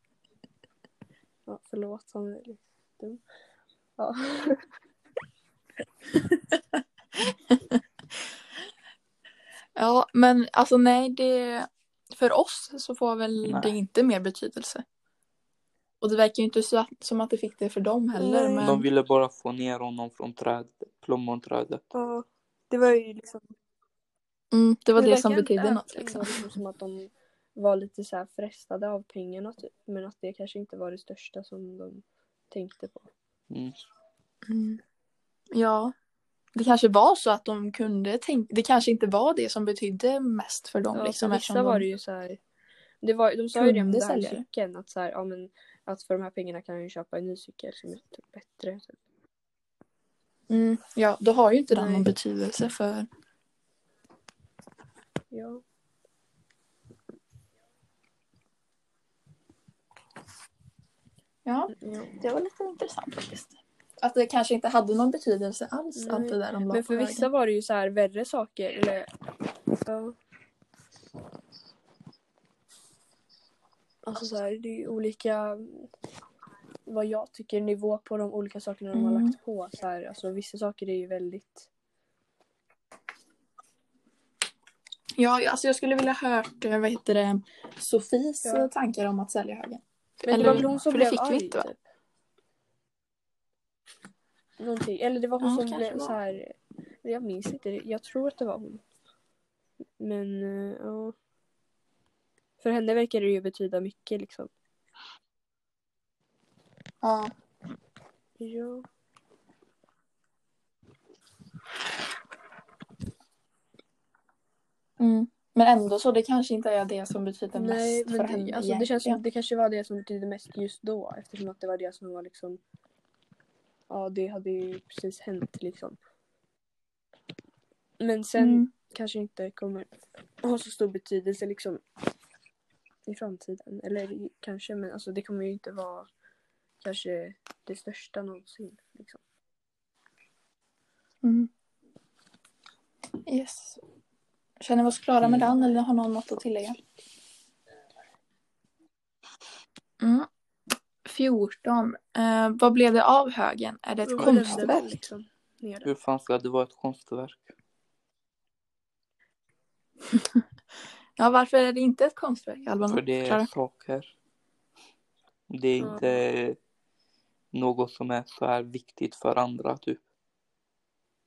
Ja, förlåt, han är lite dum. Ja. Ja, men alltså nej, det... För oss så får väl Nej. det inte mer betydelse. Och det verkar ju inte så att, som att det fick det för dem heller. Men... De ville bara få ner honom från trädet, plommonträdet. ja. Det var ju liksom Mm, det var det, verkar som betydde något det var liksom som att de var lite så här frestade av pengarna typ. Men att det kanske inte var det största som de tänkte på. Mm. Mm. Ja, det kanske var så att de kunde tänka, det kanske inte var det som betydde mest för dem. Ja, liksom, för vissa var de- det ju så här. Det var, de sa ju det kunde den här sälja det. cykeln. Att, så här, ja, men, att för de här pengarna kan jag ju köpa en ny cykel som är typ bättre. Typ. Mm, ja, då har ju inte den någon betydelse för... Ja, ja. det var lite intressant faktiskt. Att det kanske inte hade någon betydelse alls, Nej, allt det där de Men för vissa var det ju så här värre saker. Eller, ja. Alltså så här, det är ju olika vad jag tycker nivå på de olika sakerna de har Mm. lagt på. Så här, alltså, vissa saker är ju väldigt... Ja, alltså jag skulle vilja hört, eh, vad heter det, Sofies Ja. tankar om att sälja högen. Men Eller- det var väl hon som blev arg inte, typ. Någonting. Eller det var hon Ja, som blev så här. Jag minns inte. Jag tror att det var hon. Men eh, ja. För henne verkar det ju betyda mycket liksom. Ja. Ja. Mm. Men ändå så, det kanske inte är det som betyder Nej, mest för men henne det, alltså, det känns som det kanske var det som betydde mest just då. Eftersom att det var det som var liksom. Ja, det hade ju precis hänt liksom. Men sen Mm. kanske inte kommer ha så stor betydelse liksom i framtiden. Eller kanske, men alltså det kommer ju inte vara kanske det största någonsin. Liksom. Mm. Yes. Känner vi oss klara med Mm. den eller har någon något att tillägga? Mm. 14. Eh, vad blev det av högen? Är det ett konstverk? väl Liksom. Hur fan ska det vara ett konstverk? Ja, varför är det inte ett konstverk, Alban? För det Förklara. är saker. Det är Ja. inte något som är så här viktigt för andra typ.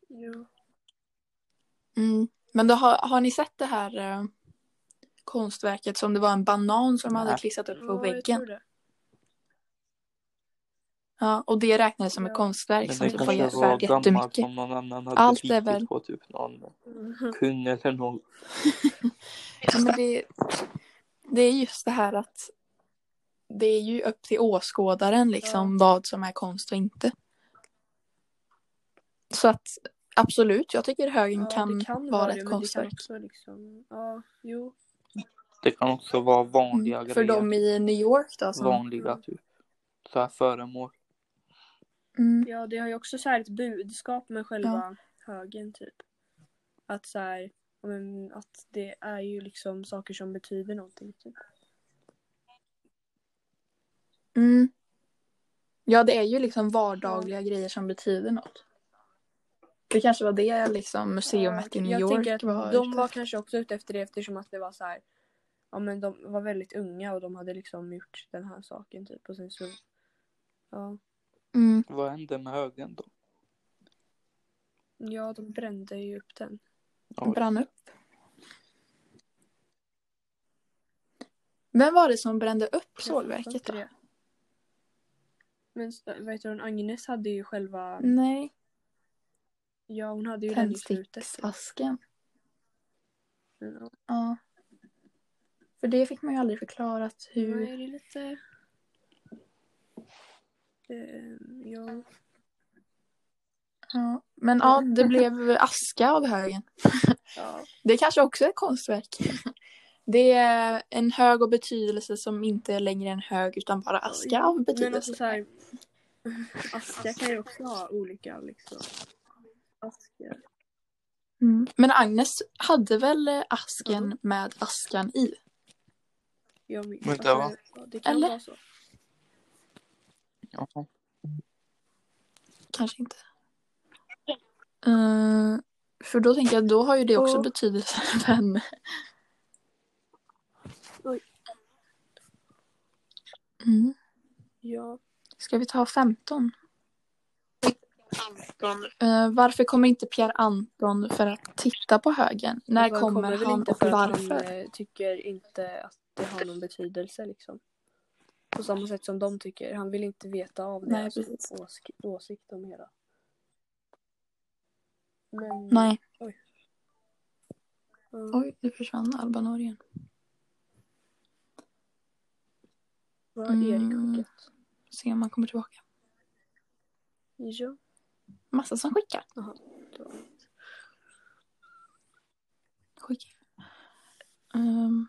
Ja. Mm. Men då har, har ni sett det här eh, konstverket som det var en banan som de hade Nej. klistrat upp på Ja, jag väggen? tror det. Ja, och det räknades som ett Ja. konstverk Men som det typ var kanske var värt gammalt jättemycket. som någon annan hade Allt är väl- på typ någon Mhm. kung eller något. Ja, men det, det är just det här att det är ju upp till åskådaren liksom vad som är konst och inte. Så att absolut, jag tycker högen Ja, kan, kan vara det, ett men det konstverk. kan liksom, ja, jo. Det kan också vara vanliga Mm. För grejer. dem i New York då som... Vanliga typ. Så här föremål. Mm. Ja, det har ju också så ett budskap med själva högen typ. Att så här, ja, men, att det är ju liksom saker som betyder någonting typ. Mm. Ja, det är ju liksom vardagliga grejer som betyder något. Det kanske var det liksom museumet i New jag York tänker att var de var kanske också ute efter det eftersom att det var så här. Ja men de var väldigt unga och de hade liksom gjort den här saken typ och sen så. Ja. Mm. Vad hände med högen då? Ja de brände ju upp den. Oj. brann upp. Vem var det som brände upp sågverket då? det. Men vet du, hon, Agnes hade ju själva, Nej, ja hon hade ju den i slutet. tändsticksasken. Ja. Ja. För det fick man ju aldrig förklarat hur... är det lite... Ja. Ja. Men ja, det blev aska av högen. ja. Det kanske också är ett konstverk. Det är en hög av betydelse som inte är längre en hög utan bara aska av Men betydelse. alltså så här, aska kan ju också ha olika liksom. Aska. Mm. Men Agnes hade väl asken Mm. med askan i? Jag minns. Ja, det kan Eller? vara så. Jaha. Kanske inte. Eh, för då tänker jag, då har ju det också Åh. betydelse för henne. Oj. Mm. Ja. Ska vi ta 15? Eh, varför kommer inte Pierre Anton för att titta på högen? När Han kommer väl han inte och varför? Han eh, tycker inte att det har någon betydelse liksom. På samma sätt som de tycker. Han vill inte veta av Nej, deras precis. åsk- åsikt om hela. Men, Nej. Ja. Oj, nu försvann Alba Norien. Vad är Erik Mm. skickat? Se om han kommer tillbaka. Ja. Massa som skickar. Jaha. det var. Skicka. Um,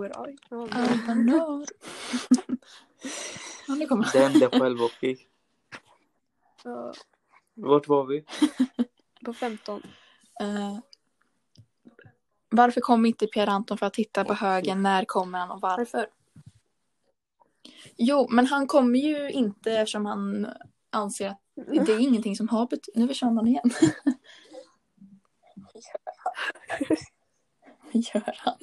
Where I? Alba Nor. ja, nu kommer han. Det hände själv, okej. ja, Vart var vi? på 15. Eh, varför kommer inte Pierre Anton för att titta på högen? När kommer han och varför? Jo, men han kommer ju inte eftersom han anser att det är ingenting som har betydelse. Nu försvann han igen. Gör han?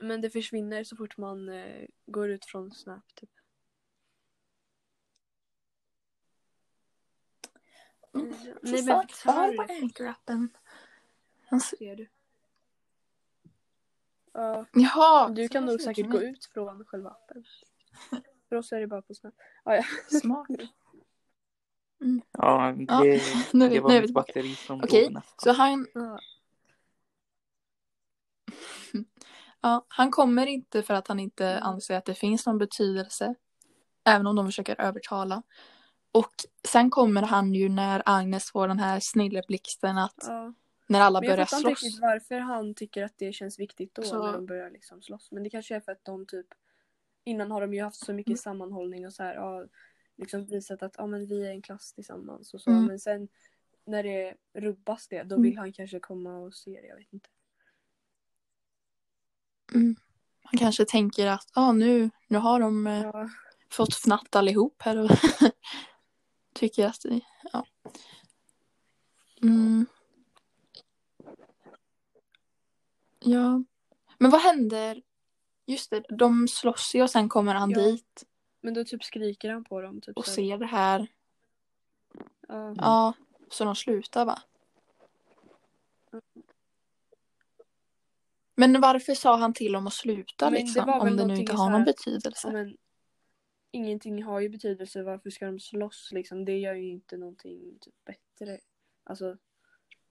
Men det försvinner så fort man eh, går ut från Snap. Typ. Mm. Nej Nej, men kvar på Anchor-appen. S- ser du. Ja, Jaha! du kan nog säkert gå ut från själva appen. För oss är det bara på Snap. Ah, ja. mig. Smart. Ja, det, Ja, nu- det nu var är vi mitt batteri som Okej, nästan. Så han, Ja. han kommer inte för att han inte Mm. anser att det finns någon betydelse. Även om de försöker övertala. Och sen kommer han ju när Agnes får den här snilleblixten att Ja. när alla Men jag börjar fattar inte slåss. riktigt varför han tycker att det känns viktigt då Så- när de börjar liksom slåss. Men det kanske är för att de typ Innan har de ju haft så mycket Mm. sammanhållning och så här, ja, liksom visat att ja, men vi är en klass tillsammans och så. Mm. Men sen när det rubbas det, då Mm. vill han kanske komma och se det. Jag vet inte. Mm. Han kanske tänker att ah, nu, nu har de eh, Ja, fått fnatt allihop här och tycker att det, ja. Mm. Ja. Men vad händer? Just det, de slåss ju och sen kommer han Ja. dit men då typ skriker han på dem. Typ och så här. ser det här. Ja. Ja, så de slutar va? Men varför sa han till dem att sluta Men det liksom? väl Om det nu inte har någon betydelse. Men ingenting har ju betydelse. Varför ska de slåss liksom? Det gör ju inte någonting typ bättre. Alltså,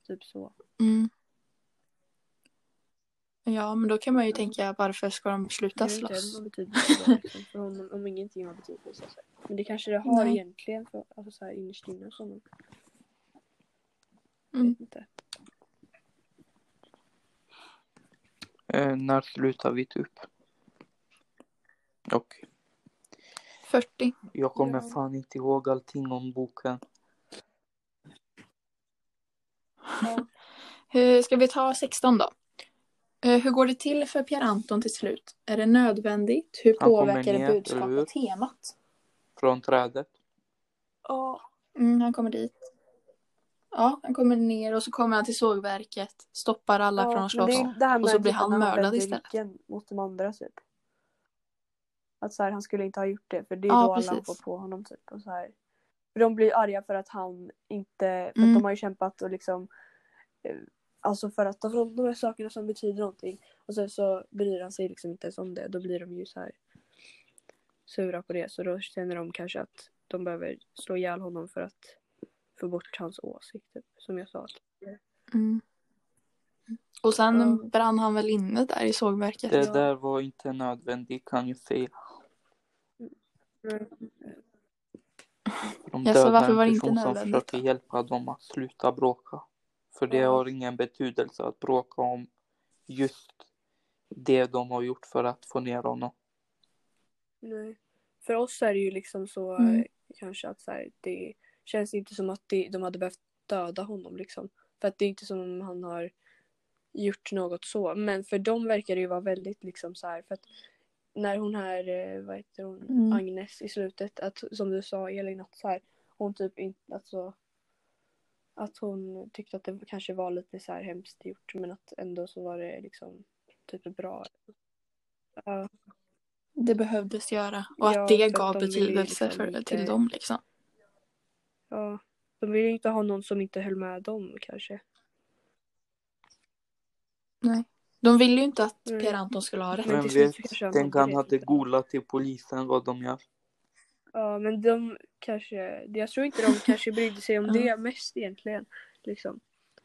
typ så. Mm. Ja, men då kan man ju tänka varför ska de sluta Det slåss? någon betydelse då, liksom, för honom, om ingenting har betydelse. Så. Men det kanske det har Nej. egentligen för, alltså, så här, innerst inne honom. Jag Mm. vet inte. Eh, när slutar vi typ? Och 40. jag kommer Ja. fan inte ihåg allting om boken. Ja, Eh, Ska vi ta 16 då? Eh, Hur går det till för Pierre Anton till slut? Är det nödvändigt? Hur Han påverkar det ner, eller budskap hur? och temat? Från trädet. Mm, han kommer dit. Ja, han kommer ner och så kommer han till sågverket, stoppar alla från att slåss. och så blir han när mördad istället. mot de andra typ. Att så här, han skulle inte ha gjort det för det är Ja, då alla precis. hoppar på honom typ. Och så här. de blir arga för att han inte, för Mm. att de har ju kämpat och liksom eh, Alltså för att ta fram de här sakerna som betyder någonting. Och sen så bryr han sig liksom inte ens om det. Då blir de ju så här sura på det. Så då känner de kanske att de behöver slå ihjäl honom för att få bort hans åsikter. Som jag sa. Mm. Och sen Ja. brann han väl inne där i sågverket. Det Ja. där var inte nödvändigt kan jag säga. Mm. De Ja, så dödade varför var det inte person som nödvändigt försöker hjälpa dem att sluta bråka. För det har ingen betydelse att bråka om just det de har gjort för att få ner honom. Nej. För oss är det ju liksom så Mm. eh, kanske att så här, det känns inte som att det, de hade behövt döda honom liksom. För att det är inte som om han har gjort något så. Men för dem verkar det ju vara väldigt liksom så här för att när hon här, eh, vad heter hon, Mm. Agnes i slutet, att som du sa Elin, att så här, hon typ inte, alltså att hon tyckte att det kanske var lite så här hemskt gjort men att ändå så var det liksom typ bra. Ja. Det behövdes göra. Och Ja, att det för att gav de betydelse liksom för, inte- till dem liksom. Ja, de ville ju inte ha någon som inte höll med dem kanske. Nej. De ville ju inte att. Per Anton skulle ha rätt. Men vet, tänk hade han hade golat till polisen vad de gör. Ja, men de kanske, jag tror inte de kanske brydde sig om Ja. det mest egentligen. Liksom.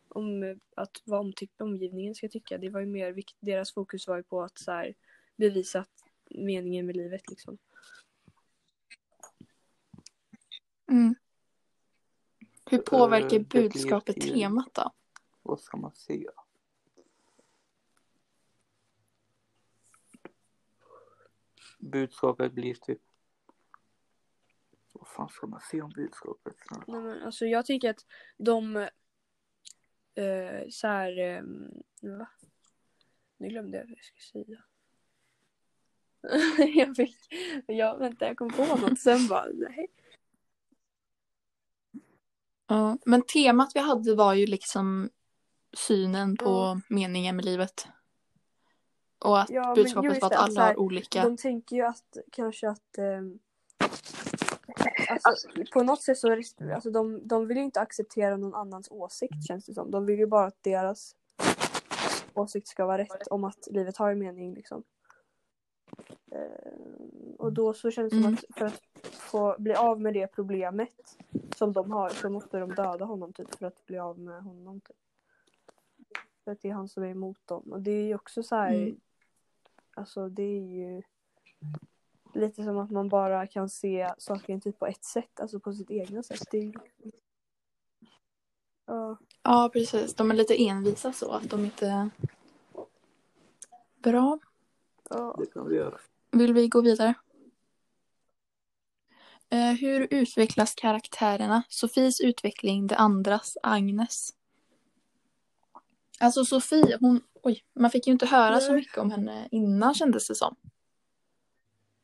Om eh, att vad omgivningen ska tycka. Det var ju mer vikt, deras fokus var ju på att så här, bevisa att meningen med livet liksom. Mm. Hur påverkar Eh, det blir budskapet temat då? Vad ska man säga? Budskapet blir typ... Vad fan ska man säga om budskapet? Nej, men, alltså, jag tycker att de eh, så här, eh, va? Nu glömde jag vad jag skulle säga. jag fick, ja, vänta jag kom på något sen bara nej. Ja, men temat vi hade var ju liksom synen på Ja. meningen med livet. Och att Ja, budskapet var att alla har olika. De tänker ju att kanske att ehm, alltså, på något sätt så är det, alltså, de, de vill ju inte acceptera någon annans åsikt känns det som. De vill ju bara att deras åsikt ska vara rätt om att livet har en mening liksom. Ehm, och då så känns det som Mm. att för att få bli av med det problemet som de har så måste de döda honom typ för att bli av med honom. Typ. För att det är han som är emot dem. Och det är ju också så här. Mm. Alltså det är ju lite som att man bara kan se saker typ på ett sätt, alltså på sitt egna sätt. Det är. Ja, Ja, precis. De är lite envisa så att de inte... Bra. ja. Det kan vi göra. Vill vi gå vidare? Eh, hur utvecklas karaktärerna? Sofies utveckling, det andras, Agnes. Alltså Sofie, hon... Oj, man fick ju inte höra så Nej. mycket om henne innan kändes det som.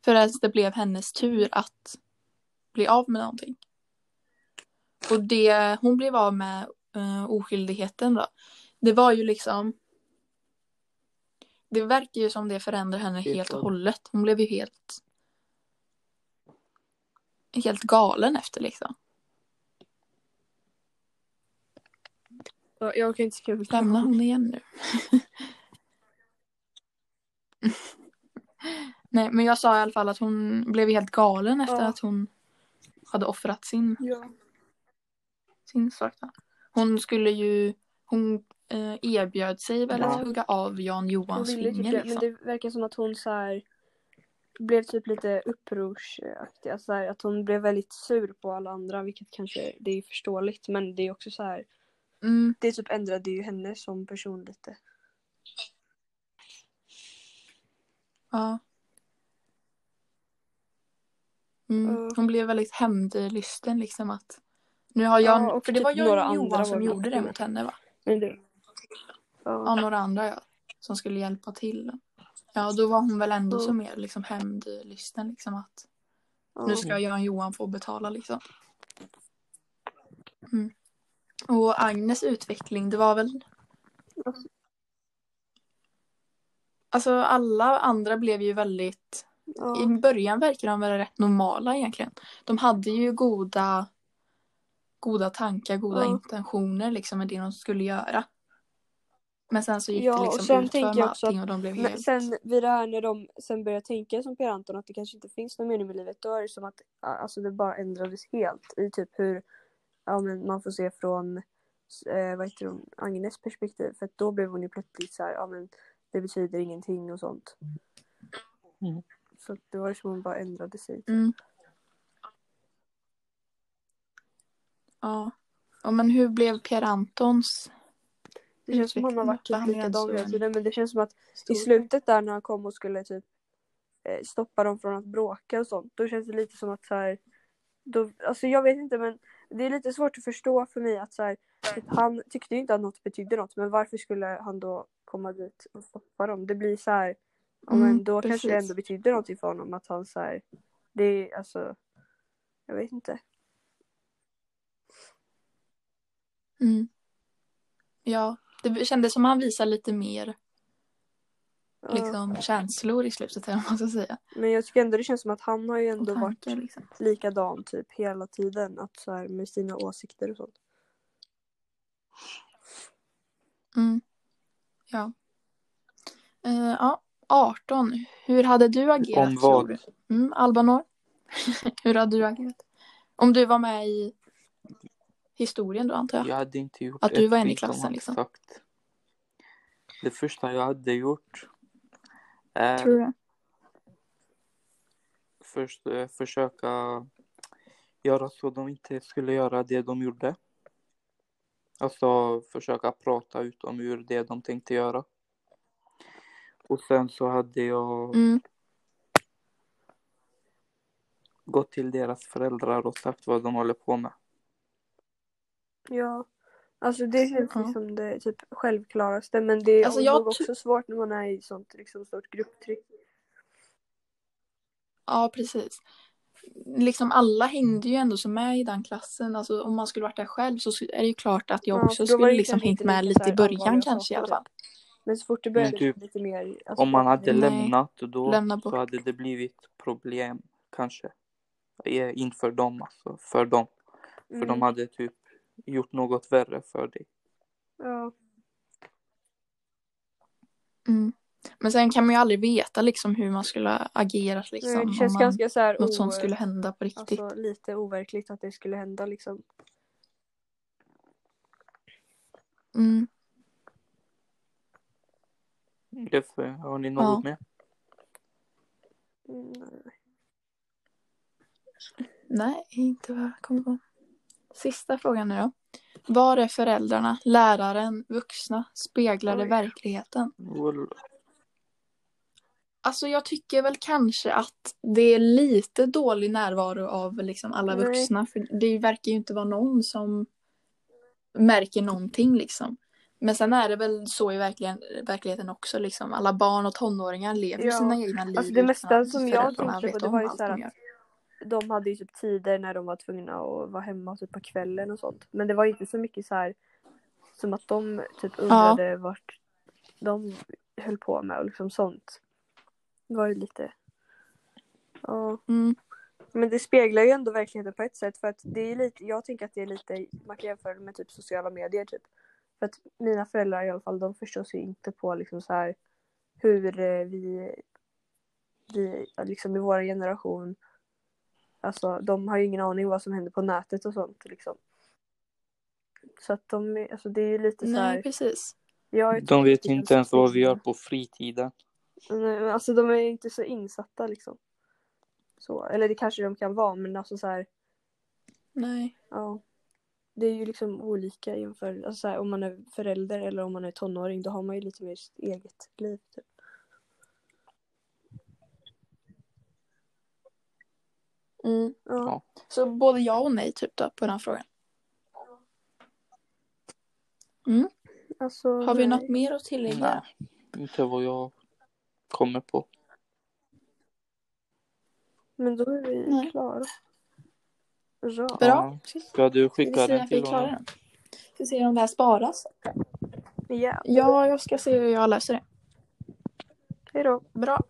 Förrän det blev hennes tur att bli av med någonting. Och det hon blev av med uh, oskyldigheten då. Det var ju liksom. Det verkar ju som det förändrar henne Helt helt och hållet. Hon blev ju helt. Helt galen efter liksom. Ja, Jag kan inte skriva Lämnar hon igen nu? Nej, men jag sa i alla fall att hon blev helt galen efter Ja. att hon hade offrat sin, Ja. sin sak. Då. Hon skulle ju, hon eh, erbjöd sig väl Ja. att hugga av Jan Hon Johans ville typ finger. det, Liksom. men det verkar som att hon så här blev typ lite upprorsaktig. Alltså så här, att hon blev väldigt sur på alla andra, vilket kanske det är förståeligt. Men det är också så här, Mm, det typ ändrade ju henne som person lite. ja. Mm, hon blev väldigt hämndlysten liksom att nu har jag, Ja, för det typ var andra Johan som gjorde det mot henne va? Men det, Ja, några andra ja. Som skulle hjälpa till. Ja, då var hon väl ändå så mer liksom hämndlysten liksom att nu ska Jan Johan få betala liksom. Mm. Och Agnes utveckling, det var väl Alltså alla andra blev ju väldigt Ja. I början verkar de väl rätt normala egentligen. De hade ju goda goda tankar, goda Ja. intentioner liksom med det de skulle göra. Men sen så gick Ja, det liksom med jag också allting och de blev helt... sen vid det här när de sen började tänka som Per Anton att det kanske inte finns någon mening med livet. Då är det som att alltså, det bara ändrades helt i typ hur ja, men man får se från eh, vad heter hon, Agnes perspektiv. För att då blev hon ju plötsligt så här, ja men det betyder ingenting och sånt. Mm. Så det var som hon bara ändrade sig. Mm. Ja. ja. Men hur blev Pierre Antons Det känns som hon har varit typ han likadan hela tiden. Men det känns som att i slutet där när han kom och skulle typ eh, stoppa dem från att bråka och sånt. Då känns det lite som att så här, då, alltså jag vet inte men det är lite svårt att förstå för mig att så här, typ, han tyckte ju inte att något betydde något men varför skulle han då komma dit och stoppa dem? Det blir så här, ja, Mm, men då kanske det ändå betydde någonting för honom att han så här, det är alltså, jag vet inte. Mm. Ja, det kändes som han visade lite mer Ja. liksom, känslor i slutet, eller man ska säga. Men jag tycker ändå det känns som att han har ju ändå varit tankar liksom. likadan typ hela tiden. Att så här, med sina åsikter och sånt. Mm. Ja. Eh, ja, 18. Hur hade du agerat Om tror vad? du? Mm, Albanor? Hur hade du agerat? Om du var med i historien då antar jag? Jag hade inte gjort Att du var en i klassen, liksom. Sagt. Det första jag hade gjort är Tror du först eh, försöka göra så de inte skulle göra det de gjorde. Alltså försöka prata ut dem ur det de tänkte göra. Och sen så hade jag Mm. gått till deras föräldrar och sagt vad de håller på med. Ja. Alltså det känns Ja. ju som det typ självklaraste. Men det är Alltså, nog jag också svårt när man är i sånt liksom, stort grupptryck. Ja, precis. Liksom alla hängde ju ändå som med i den klassen. Alltså om man skulle varit där själv så är det ju klart att jag Ja, också skulle liksom hängt med lite så i början kanske i alla fall. Men så fort det började Men typ, lite mer... Alltså, Om man hade Nej. lämnat då Lämna bort. så hade det blivit problem kanske. Inför dem alltså. För dem. För mm, de hade typ gjort något värre för dig. ja. Mm. Men sen kan man ju aldrig veta liksom hur man skulle ha agerat liksom. Det om känns man, ganska så här något o- sånt skulle hända på riktigt. Alltså lite overkligt att det skulle hända liksom. Mm. Jeff, har ni något Ja. mer? Mm, nej. Nej, inte vad jag kommer på. Sista frågan nu då. Var är föräldrarna, läraren, vuxna speglade Oj. verkligheten? Well, Alltså jag tycker väl kanske att det är lite dålig närvaro av liksom alla Nej. vuxna. För det verkar ju inte vara någon som märker någonting liksom. Men sen är det väl så i verkligheten också liksom. Alla barn och tonåringar lever Ja. sina egna liv. Alltså det mesta som jag tänkte på det var ju så här de att gör. de hade ju typ tider när de var tvungna att vara hemma typ på kvällen och sånt. Men det var inte så mycket så här som att de typ undrade vart de höll på med och liksom sånt. Det var ju lite... Ja. Mm. Men det speglar ju ändå verkligheten på ett sätt för att det är lite, jag tänker att det är lite, man kan jämföra det med typ sociala medier typ. För att mina föräldrar i alla fall, de förstår sig inte på liksom så här hur eh, vi, vi liksom i vår generation, alltså de har ju ingen aning vad som händer på nätet och sånt liksom. Så att de, är- alltså det är ju lite så Nej, här, precis. jag är de vet inte ens vad vi gör på fritiden. Nej, men alltså de är inte så insatta liksom. Så, eller det kanske de kan vara men alltså så här, Nej. ja. Det är ju liksom olika inför, alltså så här, om man är förälder eller om man är tonåring då har man ju lite mer sitt eget liv. Typ. Mm. Ja. Så både ja och nej typ då på den frågan. Alltså, Har vi nej. något mer att tillägga? Nej, inte vad jag kommer på. Men då är vi Nej. klara. Bra. Ja. Ska du skicka den till honom? Ska se om det här sparas. ja. Ja, jag ska se hur jag löser det. Hej då. Bra.